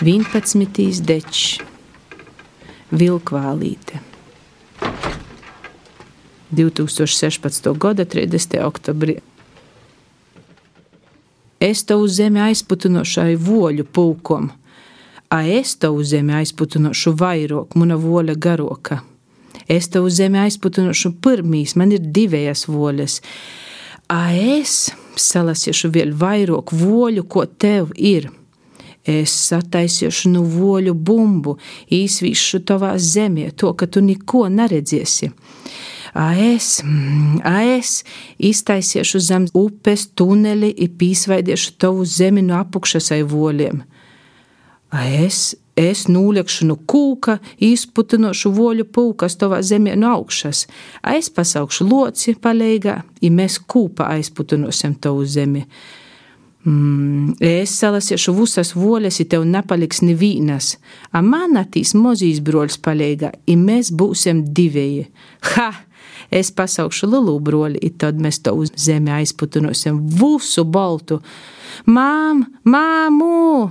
11. dečs, Vilkvālīte. 2016. gada 30. oktobrī. Es tavu zemi aizputinošai voļu pulkom, a es tavu zemi aizputinošu vairāk, muna voļa garoka. Es tavu zemi aizputinošu pirmīs, man ir divas voļas, a es salasiešu vēl vairāk voļu, ko tev ir. Es sataisīšu nu voļu bumbu, īsvīšu tavā zemē, to, ka tu neko neredzēsi. Es, es iztaisīšu zem upes tuneli, pīsvaidiešu tavu zemi no apakšas ai voļiem. A es, es nūliekšu no kūka, izputinošu voļu pūkas tavā zemē no augšas. Es pasaukšu loci palīgā, ja mēs kūpa aizputinosim tavu zemi. Mm, es salasīšu visas voļas, ja tev nepaliks nevīnas, a man atīs mozīs broļs palīgā, ja mēs būsim divēji. Ha! Es pasaukšu lielu broļi, un tad mēs to uz zemi aizputinosim visu baltu. Mām, māmu!